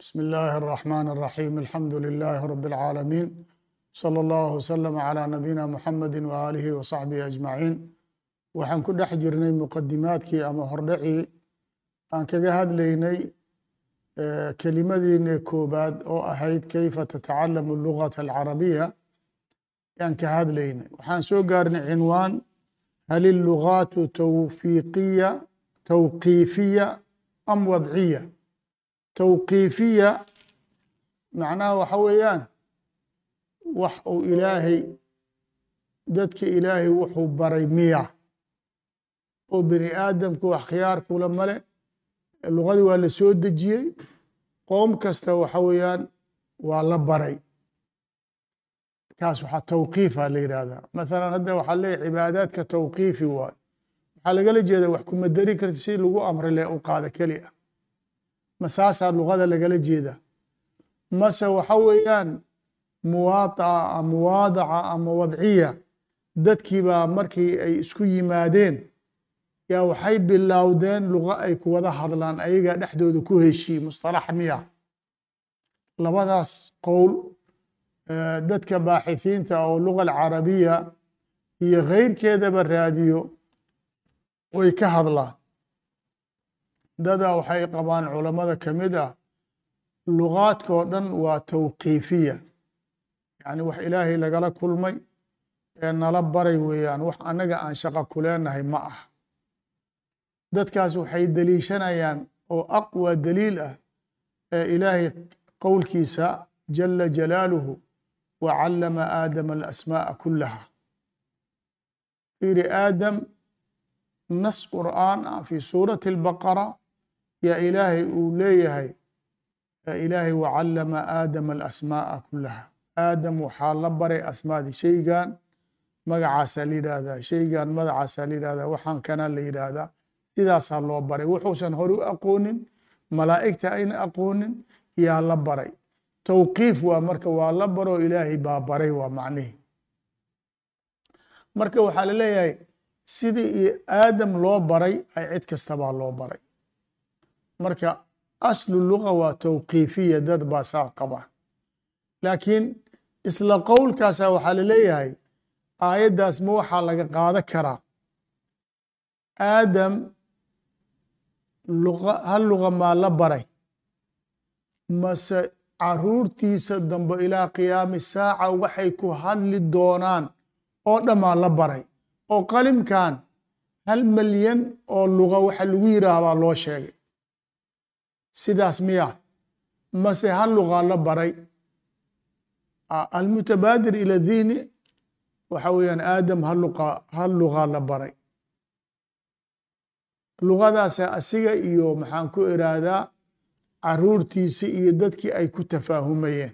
بسم الله الرحمن الرحيم الحمد لله رب العالمين صلى الله وسلم على نبينا محمد وآله وصحبه أجمعين waxaan ku dhex jirnay muqadimaadkii ama hordhacii aan kaga hadlaynay kelimadiina koobaad oo ahayd kayfa tatacalamu lugata alcarabiya yaan ka hadlaynay waxaan soo gaarnay cinwaan hal illugaatu tawfiiqiya tawqiifiya am wadciya tawqiifiya macnaha waxa weeyaan wax uu ilaahay dadka ilaahay wuxuu baray miya oo bini aadamku wax khiyaar kula male lugadii waa la soo dejiyey qoom kasta waxa weeyaan waa la baray. Kaas waxaa tawqiifa la yidhahdaa mathalan hadda waxaa leeyahy cibaadaadka tawqiifi waayo waxaa lagala jeeda wax kuma dari karti si lagu amray le u qaada keli ah ma saasaa lugada lagala jeeda? Mase waxa weeyaan muwaadaca muwaadaca ama wadciya dadkiibaa markii ay isku yimaadeen yaa waxay bilowdeen luga ay ku wada hadlaan ayagaa dhexdooda ku heshii mustalax miya. Labadaas qowl dadka baaxithiinta oo luga alcarabiya iyo keyrkeedaba raadiyo way ka hadlaan dada waxay qabaan culammada ka mid ah lugaadkao dhan waa tawqiifiya. Yacni wax ilaahay lagala kulmay ee nala baray weeyaan wax annaga aan shaqa ku leenahay ma ah dadkaas waxay deliishanayaan oo aqwa daliil ah ee ilaahay qowlkiisa jala jalaaluhu wa callama aadama alasmaa'a kulaha fiiri aadam nas qur'aan ah fi suurati albaqara yaa ilaahay uu leeyahay ilaahay wa callama aadama alasmaa'a kulaha aadam waxaa la baray asmaadii shaygan magacaasaa la yidhaahdaa. Shaygan magacaasaa la yidhahdaa waxaan kana la yidhaahdaa. Sidaasaa loo baray. Wuxuusan hore u aqoonin malaa'igta ayna aqoonin yaa la baray. Tawqiif waa marka waa la baroo ilaahay baa baray waa macnihi. Marka waxaa la leeyahay sidii aadam loo baray ay cid kastabaa loo baray marka aslu luga waa tawqiifiya dad baa saa qaba. Laakiin isla qowlkaasa waxaa la leeyahay aayaddaas ma waxaa laga qaada karaa. Aadam luqa hal luga maa la baray? Mase caruurtiisa dambe ilaa qiyaami saaca waxay ku hadli doonaan oo dhammaa la baray? Oo qalimkan hal malyan oo luga waxa lagu yidhaahbaa loo sheegay sidaas miya mase hal lugaa la baray almutabaadir ila dihni waxa weeyaan aadam hal lugaa la baray. Lugadaasa asiga iyo maxaan ku iraahdaa caruurtiisi iyo dadkii ay ku tafaahumayeen.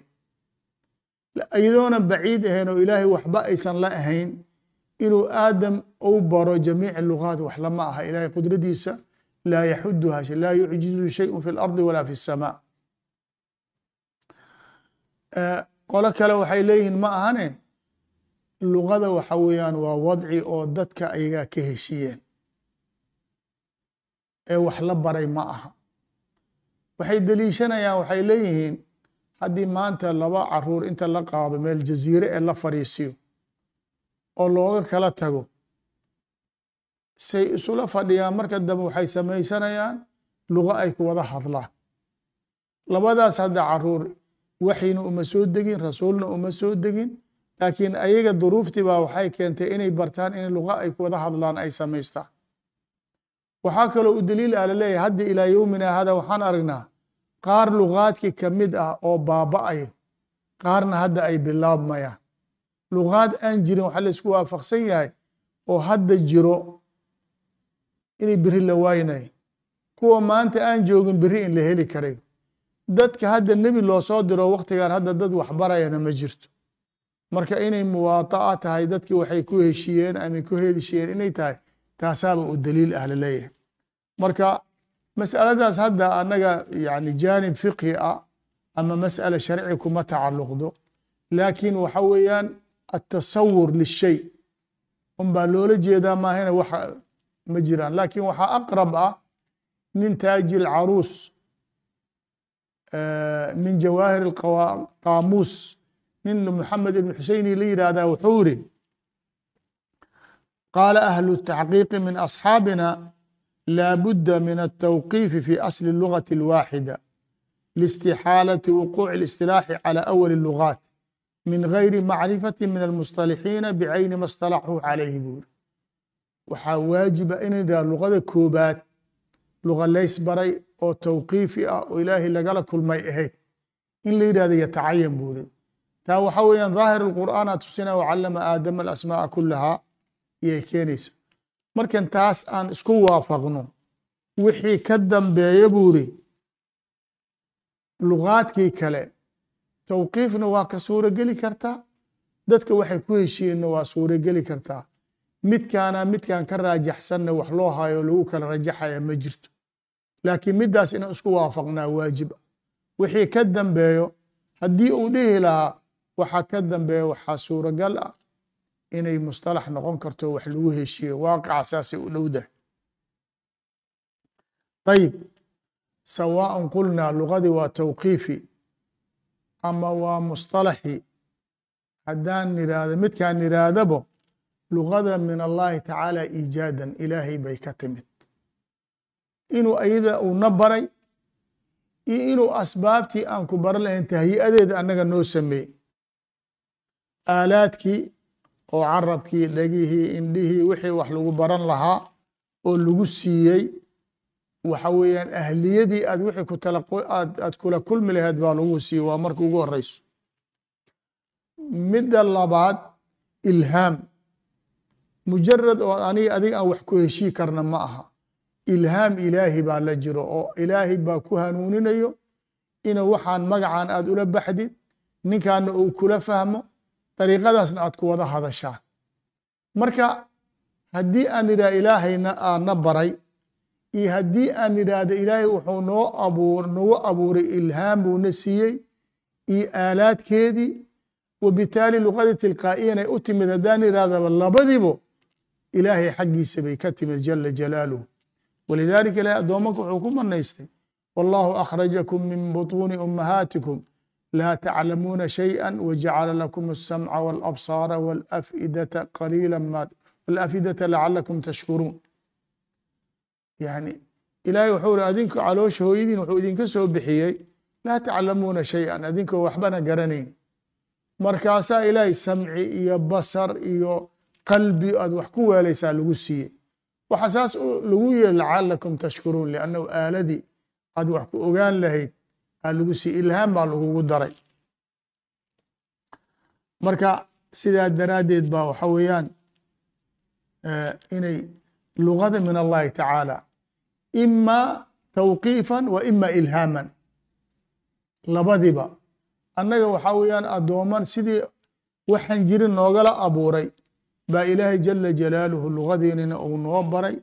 Iyadoona baciid ahayn oo ilaahay waxba aysan la ahayn inuu aadam u baro jamiic lugaat wax lama aha. Ilaahay qudradiisa laa yaxuduha laa yucjizu shayun fi lardi walaa fi الsamaa qolo kale waxay leeyihiin ma ahane lugada waxa weeyaan waa wadci oo dadka ayagaa ka heshiyeen ee wax la baray ma aha waxay deliishanayaan waxay leeyihiin haddii maanta laba carruur inta la qaado meel jaziire ee la fadhiisiyo oo looga kala tago say isula fadhiyaan marka dambe waxay samaysanayaan lugo ay ku wada hadlaan. Labadaas hadda carruur waxyna uma soo degin rasuulna uma soo degin laakiin ayaga duruuftii waxay keentay inay bartaan in luga ay ku wada hadlaan ay samaystaan. Waxaa kaloo u daliil ah la leeyahay hadda ilaa yowmina hada waxaan aragnaa qaar lugaadkii ka mid ah oo baaba'ayo qaarna hadda ay bilaabmayaan. Lugaad aan jirin waxaa la isku waafaqsan yahay oo hadda jiro inay beri la waaynayo kuwa maanta aan joogin beri in la heli karayo dadka hadda nebi loo soo diro waktigan hadda dad waxbarayana ma jirto. Marka inay muwaada'a tahay dadkii waxay ku heshiyeen ama ku helishiyeen inay tahay taasaaba u daliil ah la leeyahay marka masaladaas hadda annaga yani jaanib fiqhi ah ama mas'ala sharci kuma tacalluqdo. Laakiin waxa weeyaan atasawur lishay unbaa loola jeedaa maahina wax ma jiraan laakiin waxaa aqrab ah nin taajil caruus min jawaahir qaamuus nin moxamed ibn xuseyni la yidhaahdaa wuxuu iri qaala ahlu taxqiiqi min asxaabina laa budda min altawqiifi fi asli lugati اlwaaxida liistixaalati wuquuci اlistilaaxi calى awali lugaat min gayri macrifati min almustalixiina bicayni ma stalaxuu calayhi buuri waxaa waajiba inay dhaha luqada koobaad luqa lays baray oo tawqiifi ah oo ilaahay lagala kulmay ahayd. In la yidhahdo yatacayan buuri taa waxa weeyaan daahir اlqur'aan a tusina wacalama aadama alasmaa'a kulahaa yay keenaysa markan taas aan isku waafaqno wixii ka dambeeya buuri lugaadkii kale tawqiifna waa ka suurogeli kartaa? Dadka waxay ku heshiiyeenna waa suurogeli kartaa midkaana midkan ka raajaxsanna wax loo hayo lagu kala rajaxaya ma jirto. Laakiin middaas inaan isku waafaqnaa waajib ah wixii ka dambeeyo haddii uu dhihi lahaa waxa ka dambeeya waxaa suuragal ah inay mustalax noqon karto wax lagu heshiiyo waaqica saasay u dhowdahay ayib sawaaءan qulnaa lugadii waa tawqiifi ama waa mustalaxi haddaan nidhaahdo midkaan nidhaahdabo lugada min allahi tacaala iijaadan ilaahay bay ka timid. Inuu ayada uuna baray iyo inuu asbaabtii aan ku baran lahayn tahyi'adeeda annaga noo sameeyey. Aalaadkii oo carabkii dhegihii indhihii wixii wax lagu baran lahaa oo lagu siiyey waxa weeyaan ahliyadii aad wixii ku tala aad aad kula kulmi lahayd baa lagu siiyey waa marka ugu horeyso midda labaad ilhaam mujarad oo aniga adiga aan wax ku heshii karna ma aha. Ilhaam ilaahi baa la jiro oo ilaahay baa ku hanuuninayo inuu waxaan magacan aad ula baxdid ninkaana uu kula fahmo dariiqadaasna aad ku wada hadashaan marka haddii aan idhaha ilaahayna aana baray iyo haddii aan idhaahdo ilaahay wuxuu noo abuur nagu abuuray ilhaam buuna siiyey iyo aalaadkeedii wabitaali luqada tilqaa'iyan ay u timid haddaan idhahdaba labadibo ilaahay xaggiisa bay ka timid jala jalaaluhu walidaalika ilahay addoomanka wuxuu ku manaystay wallahu akhrajakum min butuuni ummahaatikum laa taclamuuna shayئa wajacala lakum الsamca wاlabsaara wاlafidata qaliila ma wاlafidata lacalakum tashkuruun yani ilahay wuxuu ri adinku caloosha hooyadiin wuxuu idinka soo bixiyey laa taclamuuna shayئan adinkoo waxbana garanayn markaasaa ilaahay samci iyo basar iyo qalbi aad wax ku weelaysaa lagu siiyey. Waxa saas lagu yeeli lacalakum tashkuruun liannahu aaladii aad wax ku ogaan lahayd aa lagu siiyey ilhaam baa lagugu daray. Marka sidaa daraaddeed baa waxa weeyaan inay lugada min allahi tacaala ima tawqiifan wa ima ilhaaman. Labadiba annaga waxaa weeyaan addooman sidii waxaan jirin noogala abuuray baa ilaahay jala jalaaluhu lugadiinina uu noo baray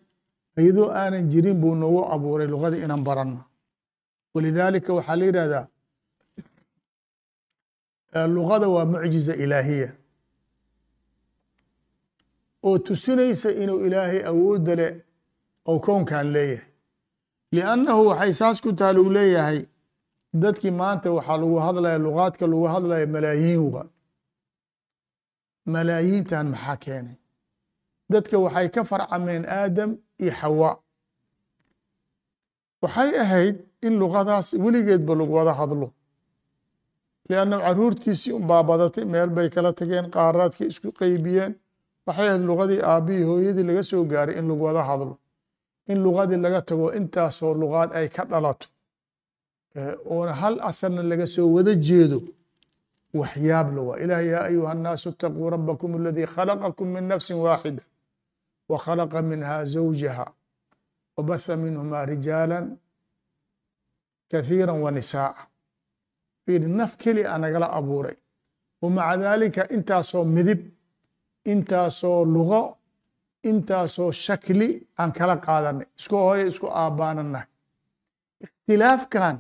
iyadoo aanan jirin buu noogu abuuray lugadii inaan baranno. Walidaalika waxaa la yidhahdaa lugada waa mucjiza ilaahiya. Oo tusinaysa inuu ilaahay awoodda leh oo kownkan leeyahay. Liannahu waxay saas ku taha lagu leeyahay dadkii maanta waxaa lagu hadlaya lugaadka lagu hadlaya malaayiin wa malaayiintan maxaa keenay? Dadka waxay ka farcameen aadam iyo xawa. Waxay ahayd in lugadaas weligeedba lagu wada hadlo. Lianna caruurtiisii unbaa badatay meel bay kala tageen qaaraadkii isku qeybiyeen waxay ahayd lugadii aabbihii hooyadii laga soo gaaray in lagu wada hadlo. In lugadii laga tago intaasoo lugaad ay ka dhalato. Oona hal asalna laga soo wada jeedo waxyaab la waa ilaah yaa ayuha الnaasu اtaquu rabakum aladii khalaqakum min nafsi waaxida wa khalaqa minha zawjaha wabatha minhuma rijaala kahiira wa nisaa'a fiiri naf keli a nagala abuuray wamaca daalika intaasoo midib intaasoo lugo intaasoo shakli aan kala qaadanay isku hooyo isku aabbaananahay ikhtilaafkan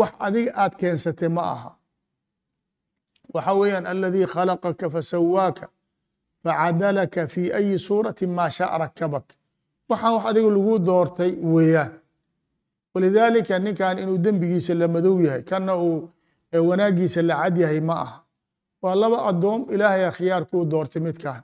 wax adiga aad keensatay ma aha waxa weeyaan aladii khalaqaka fasawaaka facadalaka fi ayi suurati maa shaa rakabak waxaan wax adiga lagu doortay weeyaan. Walidaalika ninkan inuu dembigiisa la madow yahay kana uu wanaagiisa la cad yahay ma aha. Waa laba adoom ilaahay khiyaar kuu doortay midkan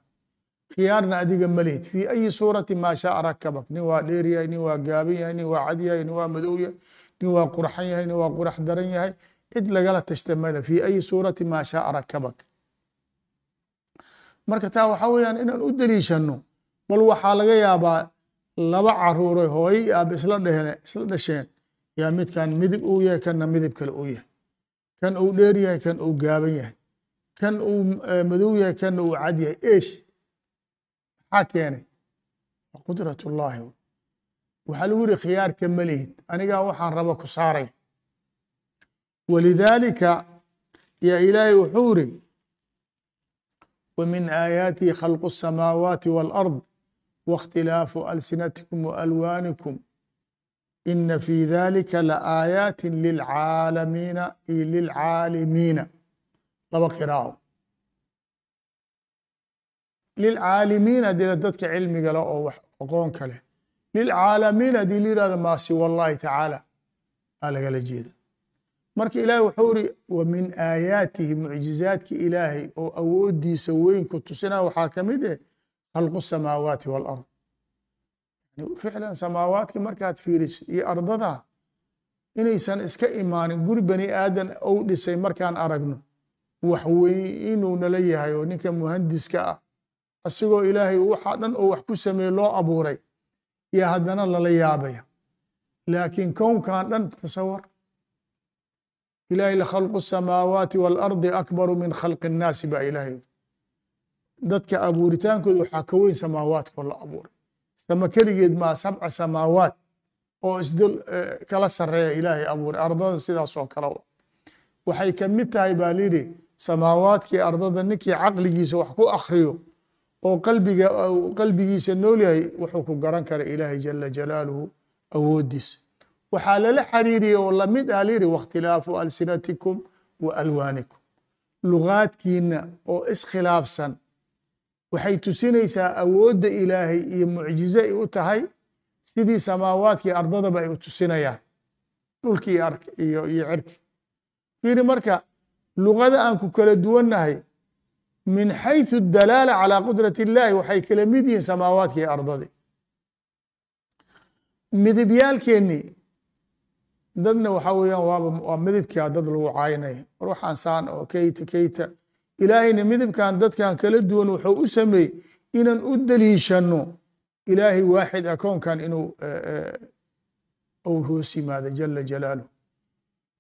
khiyaarna adiga malihid fii ayi suurati maa shaa rakabak nin waa dheer yahay nin waa gaaban yahay nin waa cad yahay nin waa madow yahay nin waa qurxan yahay nin waa qurax daran yahay cid lagala tashta male fii ayi suurati maa shaa rakabak. Marka taa waxaa weeyaan inaan u daliishano bal waxaa laga yaabaa laba caruure hooyo iyo aab isla dheheen isla dhasheen yaa midkan midib uu yahay kanna midib kale uu yahay. Kan uu dheer yahay kan uu gaaban yahay. Kan uu madow yahay kanna uu cad yahay. Eesh! Maxaa keenay? Qudrat ullaahi waxaa lagu yihi khiyaarka malihid anigaa waxaan raba ku saaray walidaalika yaa ilaahay wuxuu iri ومن آياته خلق السماوات والأرض واختلاف ألسنتكم وألوانكم إن في ذلك لآيات للعالمين للعالمين laba qراءة للعاalمين hadii dadka cilmiga le oo aqoon ka leh للعاalمين hadii la yihahdo ma siوى الlahi taعaalى aa lagala jeeda marka ilaahay wuxuu iri wa min aayaatihi mucjizaadki ilaahay oo awoodiisa weyn ku tusinaya waxaa ka mid eh khalqu samaawaati waalard ficlan samaawaadki markaad fiirisid iyo ardada inaysan iska imaanin guri bani aadan ou dhisay markaan aragno wax weyn inuu nala yahay oo ninka muhandiska ah asigoo ilaahay waxa dhan oo wax ku sameeye loo abuuray iyo haddana lala yaabaya. Laakiin kownkan dhan tasawar ilahay lakhalqu الsamaawaati wاlardi akbaru min khalqi الnaasi baa ilaahay dadka abuuritaankooda waxaa ka weyn samaawaadkoo la abuuray sama keligeed maa sabca samaawaat oo isdul kala sareeya ilaahay abuuray ardada sidaasoo kale waxay ka mid tahay baa layidhi samaawaadkii ardada ninkii caqligiisa wax ku akriyo oo qalbiga qalbigiisa nool yahay wuxuu ku garan kara ilaahay jala jalaaluhu awoodiisa waxaa lala xariiriyey oo lamid ah layidhi waاkhtilaafu alsinatikum wa alwaanikum lugaadkiina oo iskhilaafsan waxay tusinaysaa awoodda ilaahay iyo mucjize ay u tahay sidii samaawaadkii ardadaba ay u tusinayaan dhulkii iyo iyo cirki fiiri marka lugada aan ku kala duwannahay min xayثu dalaala calىa qudrat اllahi waxay kala mid yihiin samaawaadkii ardadii midibyaalkeennii dadna waxaa weeyaan waaba waa midibkaa dad lagu caynaya war saan oo keyta keyta ilaahayna midibkan dadkan kala duwan wuxuu u sameeyey inaan u daliishano ilaahay waaxid akoonkan inuu uu hoos yimaado jala jalaaluh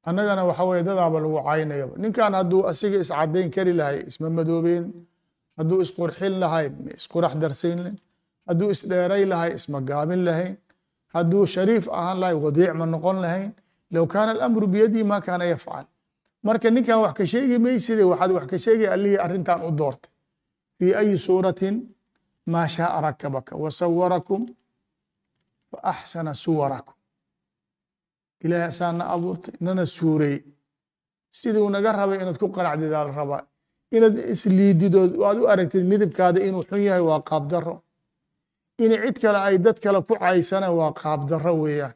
annagana waxa weye dadaaba lagu caynayaba ninkan hadduu asiga iscadayn kari lahay isma madoobeen hadduu isqurxin lahay isqurax darsaynlen hadduu isdheeray lahay isma gaabin lahayn hadduu shariif ahaan lahay wadiic ma noqon lahayn low kaana alamru biyadihi ma kaana yafcal marka ninkan wax ka sheegi mayside waxaad wax ka sheegay allihii arrintan u doortay fii ayi suuratin maa shaaa rakabaka wasawarakum fa axsana suwarakum ilahay asaana abuurtay nana suurey siduu naga rabay inaad ku qanacdidaa la rabaa inaad isliididood aad u aragtid midibkaada inuu xun yahay waa qaabdaro in cid kale ay dad kale ku caysana waa qaabdaro weeyaan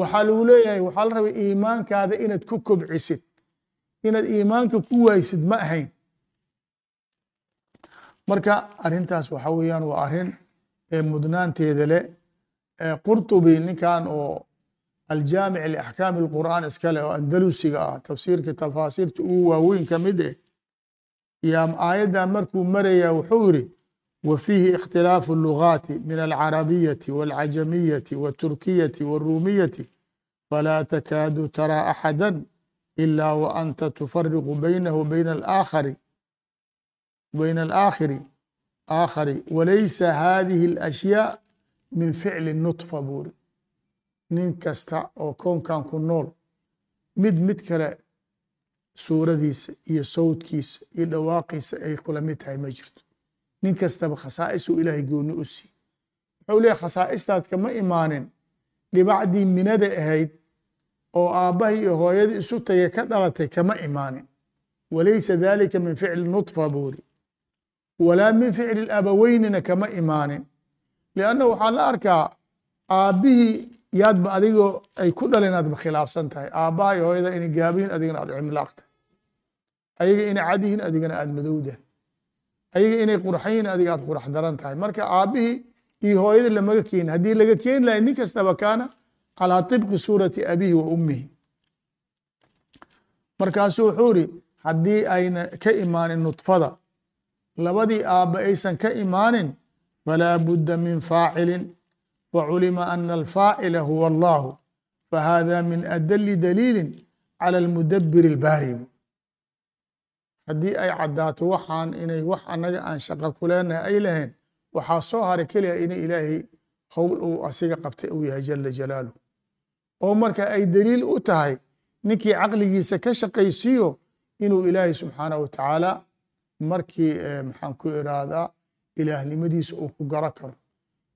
waxaa lagu leeyahay waxaa la rabay iimaankaada inaad ku kobcisid inaad iimaanka ku waysid ma ahayn. Marka arrintaas waxa weeyaan waa arrin mudnaanteeda leh qurtubi ninkan oo aljaamic liaxkaami اlqur'aan iskale oo andalusiga ah tafsiirka tafaasiirta ugu waaweyn ka mid eh yaa aayaddan markuu maraya wuxuu yiri wa fiihi ikhtilaafu اlugaati min alcarabiyati wاlcajamiyati wاturkiyati wاruumiyati falaa takaadu taraa axada ila wa anta tufariqu baynahu bayna alaakhari bayna alaakhiri aakhari walaysa hadihi اlashyaa min ficli nutfa buuri nin kasta oo koonkan ku nool mid mid kale suuradiisa iyo sawdkiisa iyo dhawaaqiisa ay kula mid tahay ma jirto nin kastaba khasaa'isuu ilaahay gooni u sii wuxuu leeyahy khasaa'istaad kama imaanin. Dhibacdii minada ahayd oo aabbahay iyo hooyadii isu tagay ka dhalatay kama imaanin. Walaysa dalika min ficli nutfa buuri walaa min ficli abaweynina kama imaanin. Lianna waxaa la arkaa aabbihii yaadba adigoo ay ku dhaleen aadba khilaafsan tahay. Aabbaha iyo hooyada inay gaabihin adigana aad cimlaaqtahay ayaga inay cadyihin adigana aad madowdahay ayaga inay qurxayihin adiga aad qurax daran tahay. Marka aabbihii iyo hooyada lamaga keeni haddii laga keeni lahay nin kastaba kaana calaa طibqi suurati abihi wa ummihi. Markaasuu wuxuu iri haddii ayna ka imaanin nudfada labadii aabba aysan ka imaanin falaa budda min faacilin faculima ana alfaacila huwa allahu fahada min adali daliili cala almudabir اlbaari haddii ay caddaato waxaan inay wax annaga aan shaqo ku leenahay ay lahayn waxaa soo haray keliya ina ilaahay howl uu asiga qabtay uu yahay jala jalaaluh oo marka ay daliil u tahay ninkii caqligiisa ka shaqaysiiyo inuu ilaahay subxaanah wa tacaala markii maxaan ku iraadaa ilaahnimadiisa uu ku garo karo.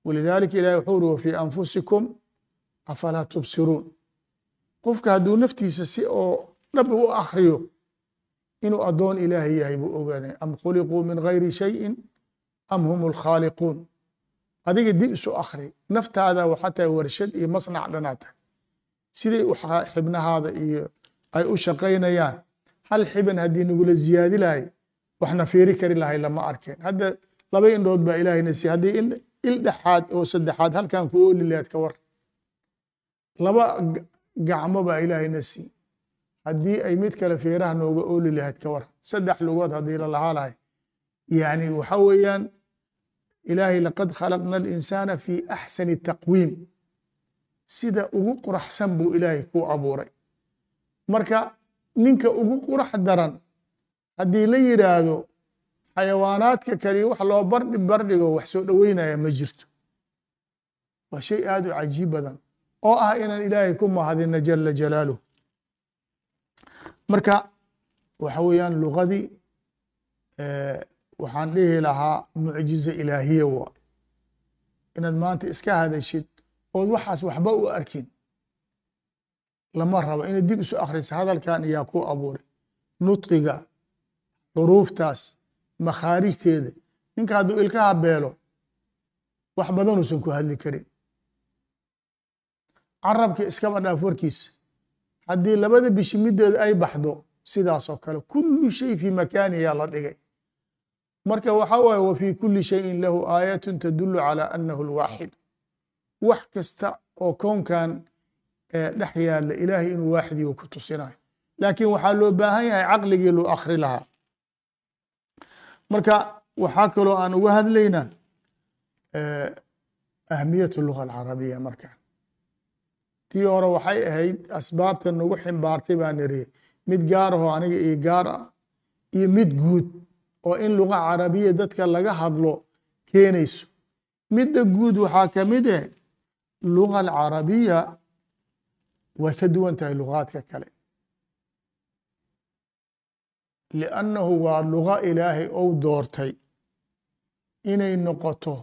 Walidaalika ilahi wuxuu uri wafii anfusikum afalaa tubsiruun. Qofka hadduu naftiisa si oo dhab u akriyo inuu addoon ilaahay yahay buu ogaanay am khuliquu min gayri shayin am hum alkhaaliquun adiga dib isu akri naftaada waxaa tahay warshad iyo masnac dhanaa tahay siday xibnahaada iyo ay u shaqaynayaan hal xiban haddii nagula ziyaadi lahay waxna fiiri kari lahay lama arkeen. Hadda laba indhood baa ilaahayna siiy haddii il dhexaad oo saddexaad halkan ku ooli lahayd ka war. Laba gacmo baa ilaahayna siiy haddii ay mid kale feeraha nooga ooli lahayd ka war saddex lugood haddii la lahaa lahay yani waxa weeyaan ilaahay laqad khalaqna alinsaana fi axsani taqwiim. Sida ugu quraxsan buu ilaahay ku abuuray. Marka ninka ugu qurax daran haddii la yidhaahdo xayawaanaadka kale wax loo bardhi bardhigo wax soo dhoweynaya ma jirto. Waa shay aad u cajiib badan oo ah inaan ilaahay ku mahadina jala jalaaluh marka waxa weeyaan lugadii waxaan dhihi lahaa mucjiza ilaahiya waa inaad maanta iska hadashid ood waxaas waxba u arkin. Lama rabo inaad dib isu akhrisa hadalkan ayaa ku abuuray. Nudqiga xuruuftaas makhaarijteeda ninka hadduu ilkaha beelo wax badanuusan ku hadli karin. Carabka iskaba dhaaf warkiisa haddii labada bishi mideeda ay baxdo sidaasoo kale kullu shay fii makaaniyaa la dhigay. Marka waxa waaye wa fii kulli shayin lahu aayatun tadulu calaa annahu lwaaxid wax kasta oo kownkan dhex yaalla ilaahay inuu waaxidiyo ku tusinayo. Laakiin waxaa loo baahan yahay caqligii loo akri lahaa. Marka waxaa kaloo aan uga hadlaynaa ahmiyat luga alcarabiya markan tii hore waxay ahayd asbaabta nagu ximbaartay baa niri mid gaar ahoo aniga iyo gaar ah iyo mid guud oo in luga carabiya dadka laga hadlo keenayso. Midda guud waxaa ka mid eh luga alcarabiya way ka duwan tahay lugaadka kale. Liannahu waa luga ilaahay ou doortay inay noqoto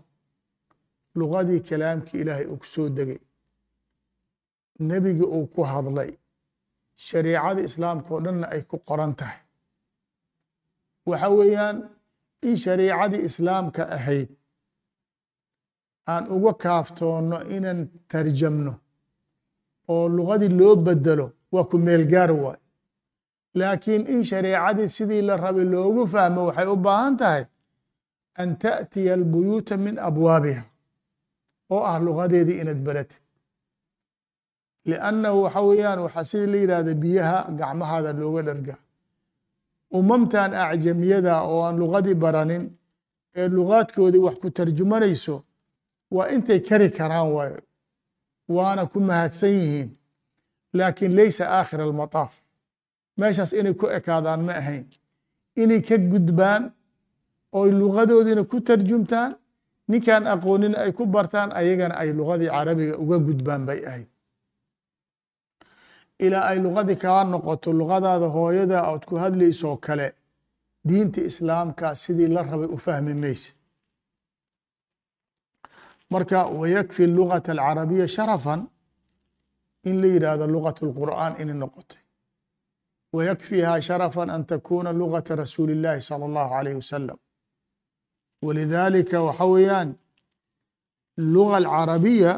lugadii kalaamkii ilaahay uu ku soo degay nebigi uu ku hadlay shariicada islaamka oo dhanna ay ku qoran tahay. Waxa weeyaan in shariicadii islaamka ahayd aan uga kaaftoonno inaan tarjamno oo lugadii loo bedelo waa ku meel gaar waay. Laakiin in shariicadii sidii la rabay loogu fahmo waxay u baahan tahay an taأtiya albuyuuta min abwaabiha oo ah lugadeedii inaad baratid liannahu waxa weeyaan waxaa sidii la yidhahda biyaha gacmahaada looga dharga umamtan acjamiyada oo aan lugadii baranin ee lugaadkoodii wax ku tarjumanayso waa intay kari karaan waayo waana ku mahadsan yihiin laakiin laysa aakhir almataaf meeshaas inay ku ekaadaan ma ahayn inay ka gudbaan oy lugadoodiina ku tarjumtaan ninkaan aqoonin ay ku bartaan ayagana ay lugadii carabiga uga gudbaan bay ahayd ilaa ay lugadii kaa noqoto lugadaada hooyada ood ku hadlaysoo kale diinta islaamka sidii la rabay u fahmi maysa marka wayakfi lugata alcarabiya sharafan in la yidhaahdo lugat اlqur'an inay noqotay wayakfiha sharafan an takuna lugata rasuuli اllahi salى اllahu alayh wasalam walidalika waxa weeyaan luga alcarabiya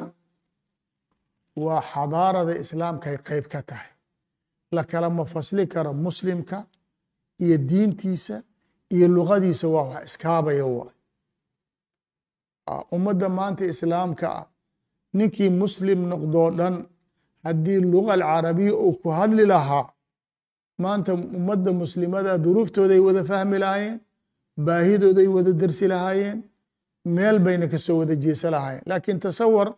waa xadaarada islaamkaay qeyb ka tahay. La kalama fasli karo muslimka iyo diintiisa iyo luqadiisa waa wax iskaabaya waay ummadda maanta islaamka ah ninkii muslim noqdoo dhan haddii luga alcarabiya uu ku hadli lahaa maanta ummadda muslimada duruuftooday wada fahmi lahaayeen baahidooday wada dersi lahaayeen meel bayna ka soo wada jeesa lahaayeen. Laakiin tasawar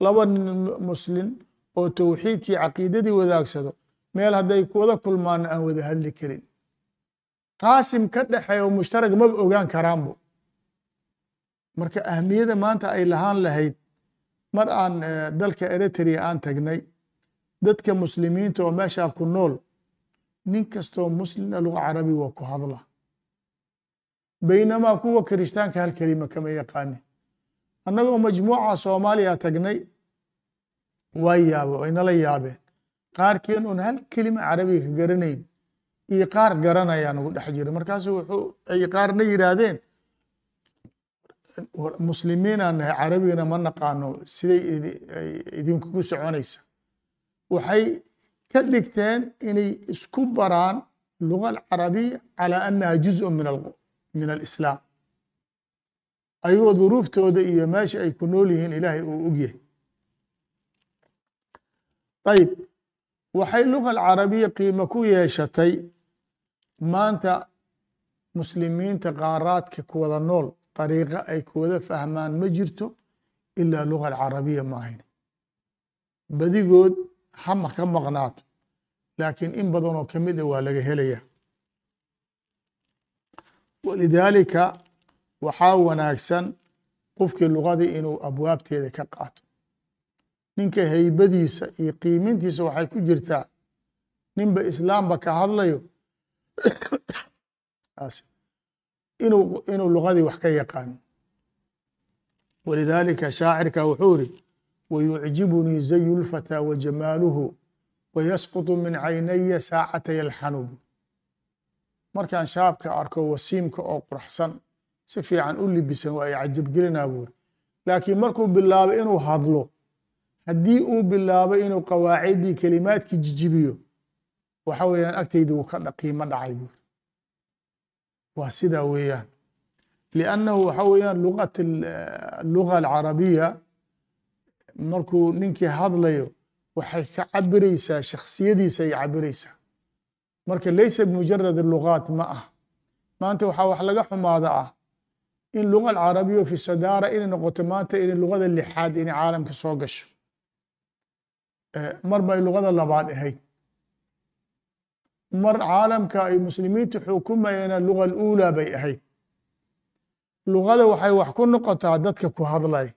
laba nin muslim oo towxiidkii caqiidadii wadaagsado meel hadday kuwada kulmaana aan wada hadli karin. Qaasim ka dhexeeya oo mushtarag maba ogaan karaanbo marka ahmiyada maanta ay lahaan lahayd mar aan dalka eritrea aan tagnay dadka muslimiinta oo meeshaa ku nool nin kastoo muslimna luga carabi waa ku hadla. Baynamaa kuwa kiristaanka hal kelima kama yaqaanin annagoo majmuuca soomaaliya tagnay waa yaaba way nala yaabeen qaarkeen oon hal kelima carabiga ka garanayn iyo qaar garanayaa nagu dhex jira markaasu wuxuu ay qaarna yidhaahdeen muslimiinaan nahay carabigana ma naqaano siday idinkugu soconaysa. Waxay ka dhigteen inay isku baraan luga alcarabiya calaa annaha juzءu min alislaam ayagoo duruuftooda iyo meesha ay ku nool yihiin ilaahay uu ogyahay. Ayib waxay luga alcarabiya qiimo ku yeeshatay maanta muslimiinta qaaraadka kuwada nool dariiqo ay kuwada fahmaan ma jirto ilaa luga alcarabiya ma ahayn. Badigood hama ka maqnaato laakiin in badanoo ka mid a waa laga helaya walidaalika waxaa wanaagsan qofkii lugadii inuu abwaabteeda ka qaato. Ninka haybadiisa iyo qiimintiisa waxay ku jirtaa. Ninba islaamba ka hadlayo. Inuu lugadii wax ka yaqaano walidaalika shaacirka wuxuu iri wayucjibunii zayu lfataa wa jamaaluhu wayasqutu min caynaya saacata yalxanubu markaan shaabka arko wasiimka oo quraxsan si fiican u libisan waa ay cajabgelinaa buuri laakiin markuu bilaabay inuu hadlo haddii uu bilaabo inuu qawaaciddii kelimaadkii jijibiyo waxa weeyaan agtaydi wuu ka qiimo dhacay buuri waa sidaa weeyaan. Liannahu waxa weeyaan lugat luga alcarabiya markuu ninkii hadlayo waxay ka cabiraysaa shakhsiyadiisa ay cabiraysaa. Marka laysa bimujarad lugaat ma ah. Maanta waxaa wax laga xumaada ah in luga alcarabiya fi sadaara inay noqoto maanta inay lugada lixaad inay caalamka soo gasho. Mar bay lugada labaad ahayd. Mar caalamka ay muslimiintu xukumayeena luga aluulaa bay ahayd. Lugada waxay wax ku noqotaa dadka ku hadlay.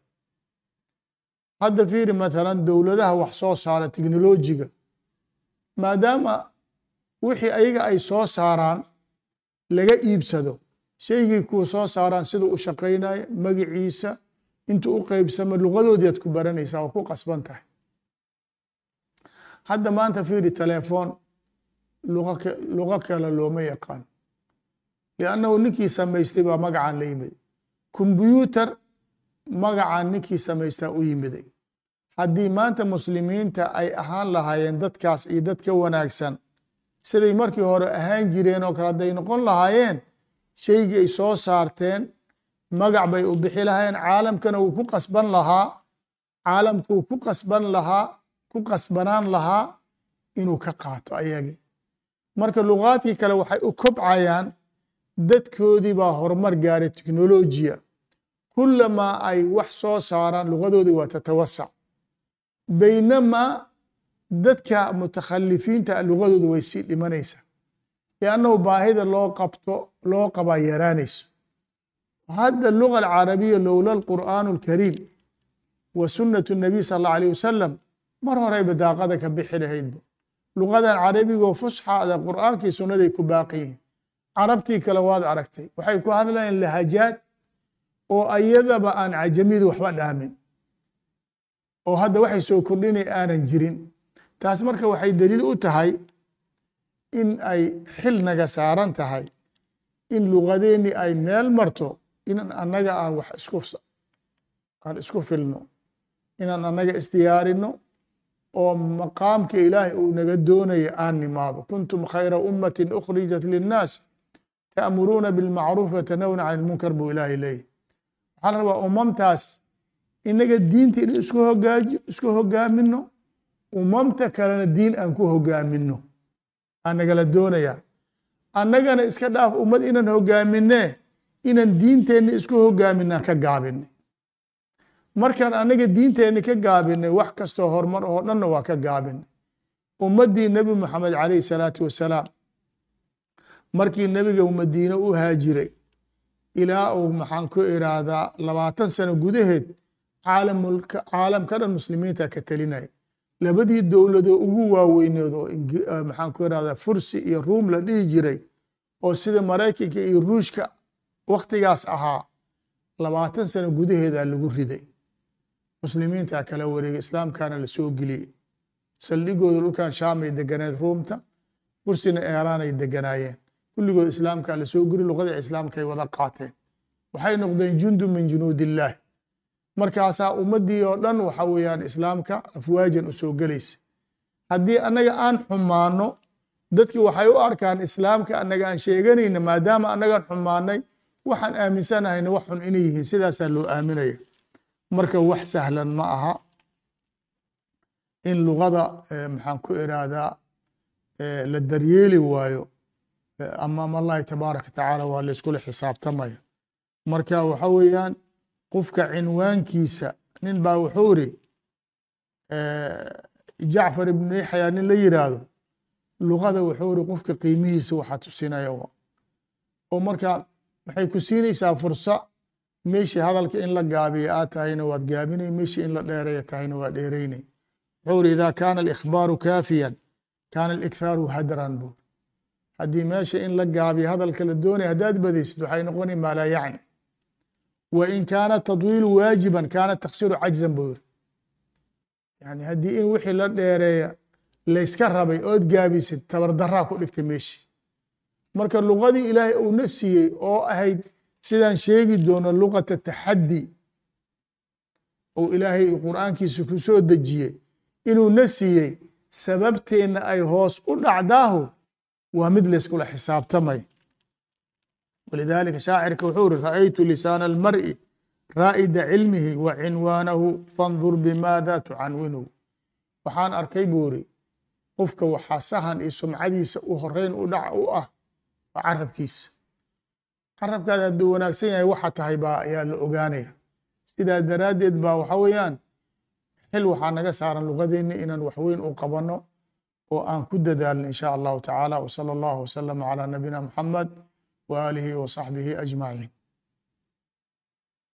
Hadda fiiri mathalan dowladaha wax soo saara teknolojiga. Maadaama wixii ayaga ay soo saaraan laga iibsado shaygii kuu soo saaraan siduu u shaqaynaya magiciisa intuu u qeybsamo lugadoodii ad ku baranaysaa waa ku qasban tahay. Hadda maanta fiiri telefoon luga kale looma yaqaan. Liannahu ninkii samaystay baa magacan la yimid. Kombyuutar magacan ninkii samaystaa u yimiday. Haddii maanta muslimiinta ay ahaan lahaayeen dadkaas iyo dad ka wanaagsan siday markii hore ahaan jireen oo kale hadday noqon lahaayeen shaygii ay soo saarteen magac bay u bixi lahaayeen caalamkana wuu ku qasban lahaa caalamka wuu ku qasban lahaa ku qasbanaan lahaa inuu ka qaato ayagii marka lugaadkii kale waxay u kobcayaan dadkoodii baa horumar gaaray teknolojiya. Kulamaa ay wax soo saaraan lugadoodii waa tatawasac. Baynamaa dadka mutakhalifiinta lugadooda way sii dhimanaysaa. Liannahu baahida loo qabto loo qabaa yaraanayso hadda luga alcarabiya lowla alqur'aanu alkariim wa sunnatu nabiy sal allahu alayh wasalam mar horeyba daaqada ka bixi lahaydba lugadan carabigoo fusxaada qur'aankii sunnaday ku baaqi yihiin carabtii kale waad aragtay waxay ku hadlayeen lahajaad oo ayadaba aan cajamiyadu waxba dhaamin. Oo hadda waxay soo kordhinay aanan jirin. Taas marka waxay daliil u tahay in ay xil naga saaran tahay in lugadeeni ay meel marto inaan annaga aan wax isku aan isku filno inaan annaga isdiyaarino oo maqaamka ilaahay uu naga doonaya aan nimaado. Kuntum khayra ummatin ukhrijat linnaas ta'muruuna bilmacruuf watanahuna can ilmunkar buu ilaahay leeyahy waxaa la rabaa umamtaas inaga diinta in isku hogaaji isku hogaamino umamta kalena diin aan ku hogaamino aa nagala doonaya annagana iska dhaaf ummad inaan hogaamine inaan diinteenna isku hogaaminaan ka gaabinay markaan annaga diinteenni ka gaabinay wax kastoo horumar oo dhanna waa ka gaabinay ummaddii nebi moxamed calayhi salaatu wasalaam markii nebiga madiine u haajiray ilaa uu maxaan ku iraahdaa labaatan sano gudaheed caalamka dhan muslimiinta ka telinaya labadii dowladoo ugu waaweyneed oo maxaan ku irahdaa fursi iyo ruum la dhihi jiray oo sida maraykanka iyo ruushka wakhtigaas ahaa labaatan sano gudaheedaa lagu riday. Muslimiintaa kala wareegay islaamkaana la soo geliyey. Saldhigooda dhulkan shaamay deganeed ruumta fursina eeraanay deganaayeen. Kulligood islaamkaa la soo geli luqada islaamkaay wada qaateen. Waxay noqdeen jundu min junuud illaah markaasaa ummaddii oo dhan waxa weeyaan islaamka afwaajan u soo gelaysa. Haddii annaga aan xumaano dadki waxay u arkaan islaamka annaga aan sheeganayna maadaama annagaan xumaanay waxaan aaminsanahayna wax xun inay yihiin. Sidaasaa loo aaminaya. Marka wax sahlan ma aha. In luqada maxaan ku iraahdaa la daryeeli waayo amaam allahi tabaaraka tacaala waa la iskula xisaabtamaya. Marka waxa weeyaan qofka cinwaankiisa nin baa wuxuu iri jacfar ibnu yaxya nin la yiraahdo luqada wuxuu iri qofka qiimihiisa waxaa tusinaya oo marka waxay ku siinaysaa fursa meeshii hadalka in la gaabiya aad tahayna waad gaabinay meeshii in la dheereeya tahayna waa dheeraynay. wuxuu iri ida kaana alikhbaaru kaafiyan. Kaana alikhaaru hadran bu haddii meesha in la gaabiyo hadalka la doonaya haddaad badaysid waxay noqoni maa yacni. wa in kaana tadwiilu waajiban kaana taksiru cajzan buu yiri yani haddii in wixii la dheereeya layska rabay ood gaabisid tabardaraa ku dhigtay meeshii marka luqadii ilaahay uuna siiyey oo ahayd sidaan sheegi doono luqata taxaddi ou ilaahay qur'aankiisa ku soo dejiyey inuu na siiyey sababteenna ay hoos u dhacdaahu waa mid layskula xisaabtamay. Walidaalika shaacirka wuxuu iri ra'aytu lisaana almar'i raa'ida cilmihi wa cinwaanahu fandur bimaada tucanwinu waxaan arkay buu iri qofka waxaa sahan iyo sumcadiisa u horeyn u dhac u ah waa carabkiisa carabkaada hadduu wanaagsan yahay waxa tahay baa ayaa la ogaanaya. Sidaa daraaddeed baa waxa weeyaan xil waxaa naga saaran luqadeenna inaan waxweyn u qabanno oo aan ku dadaalno in sha allahu tacaala. Wsala allahu wasalama calaa nabiyina muxamed wa aalihi wa saxbihi ajmaciin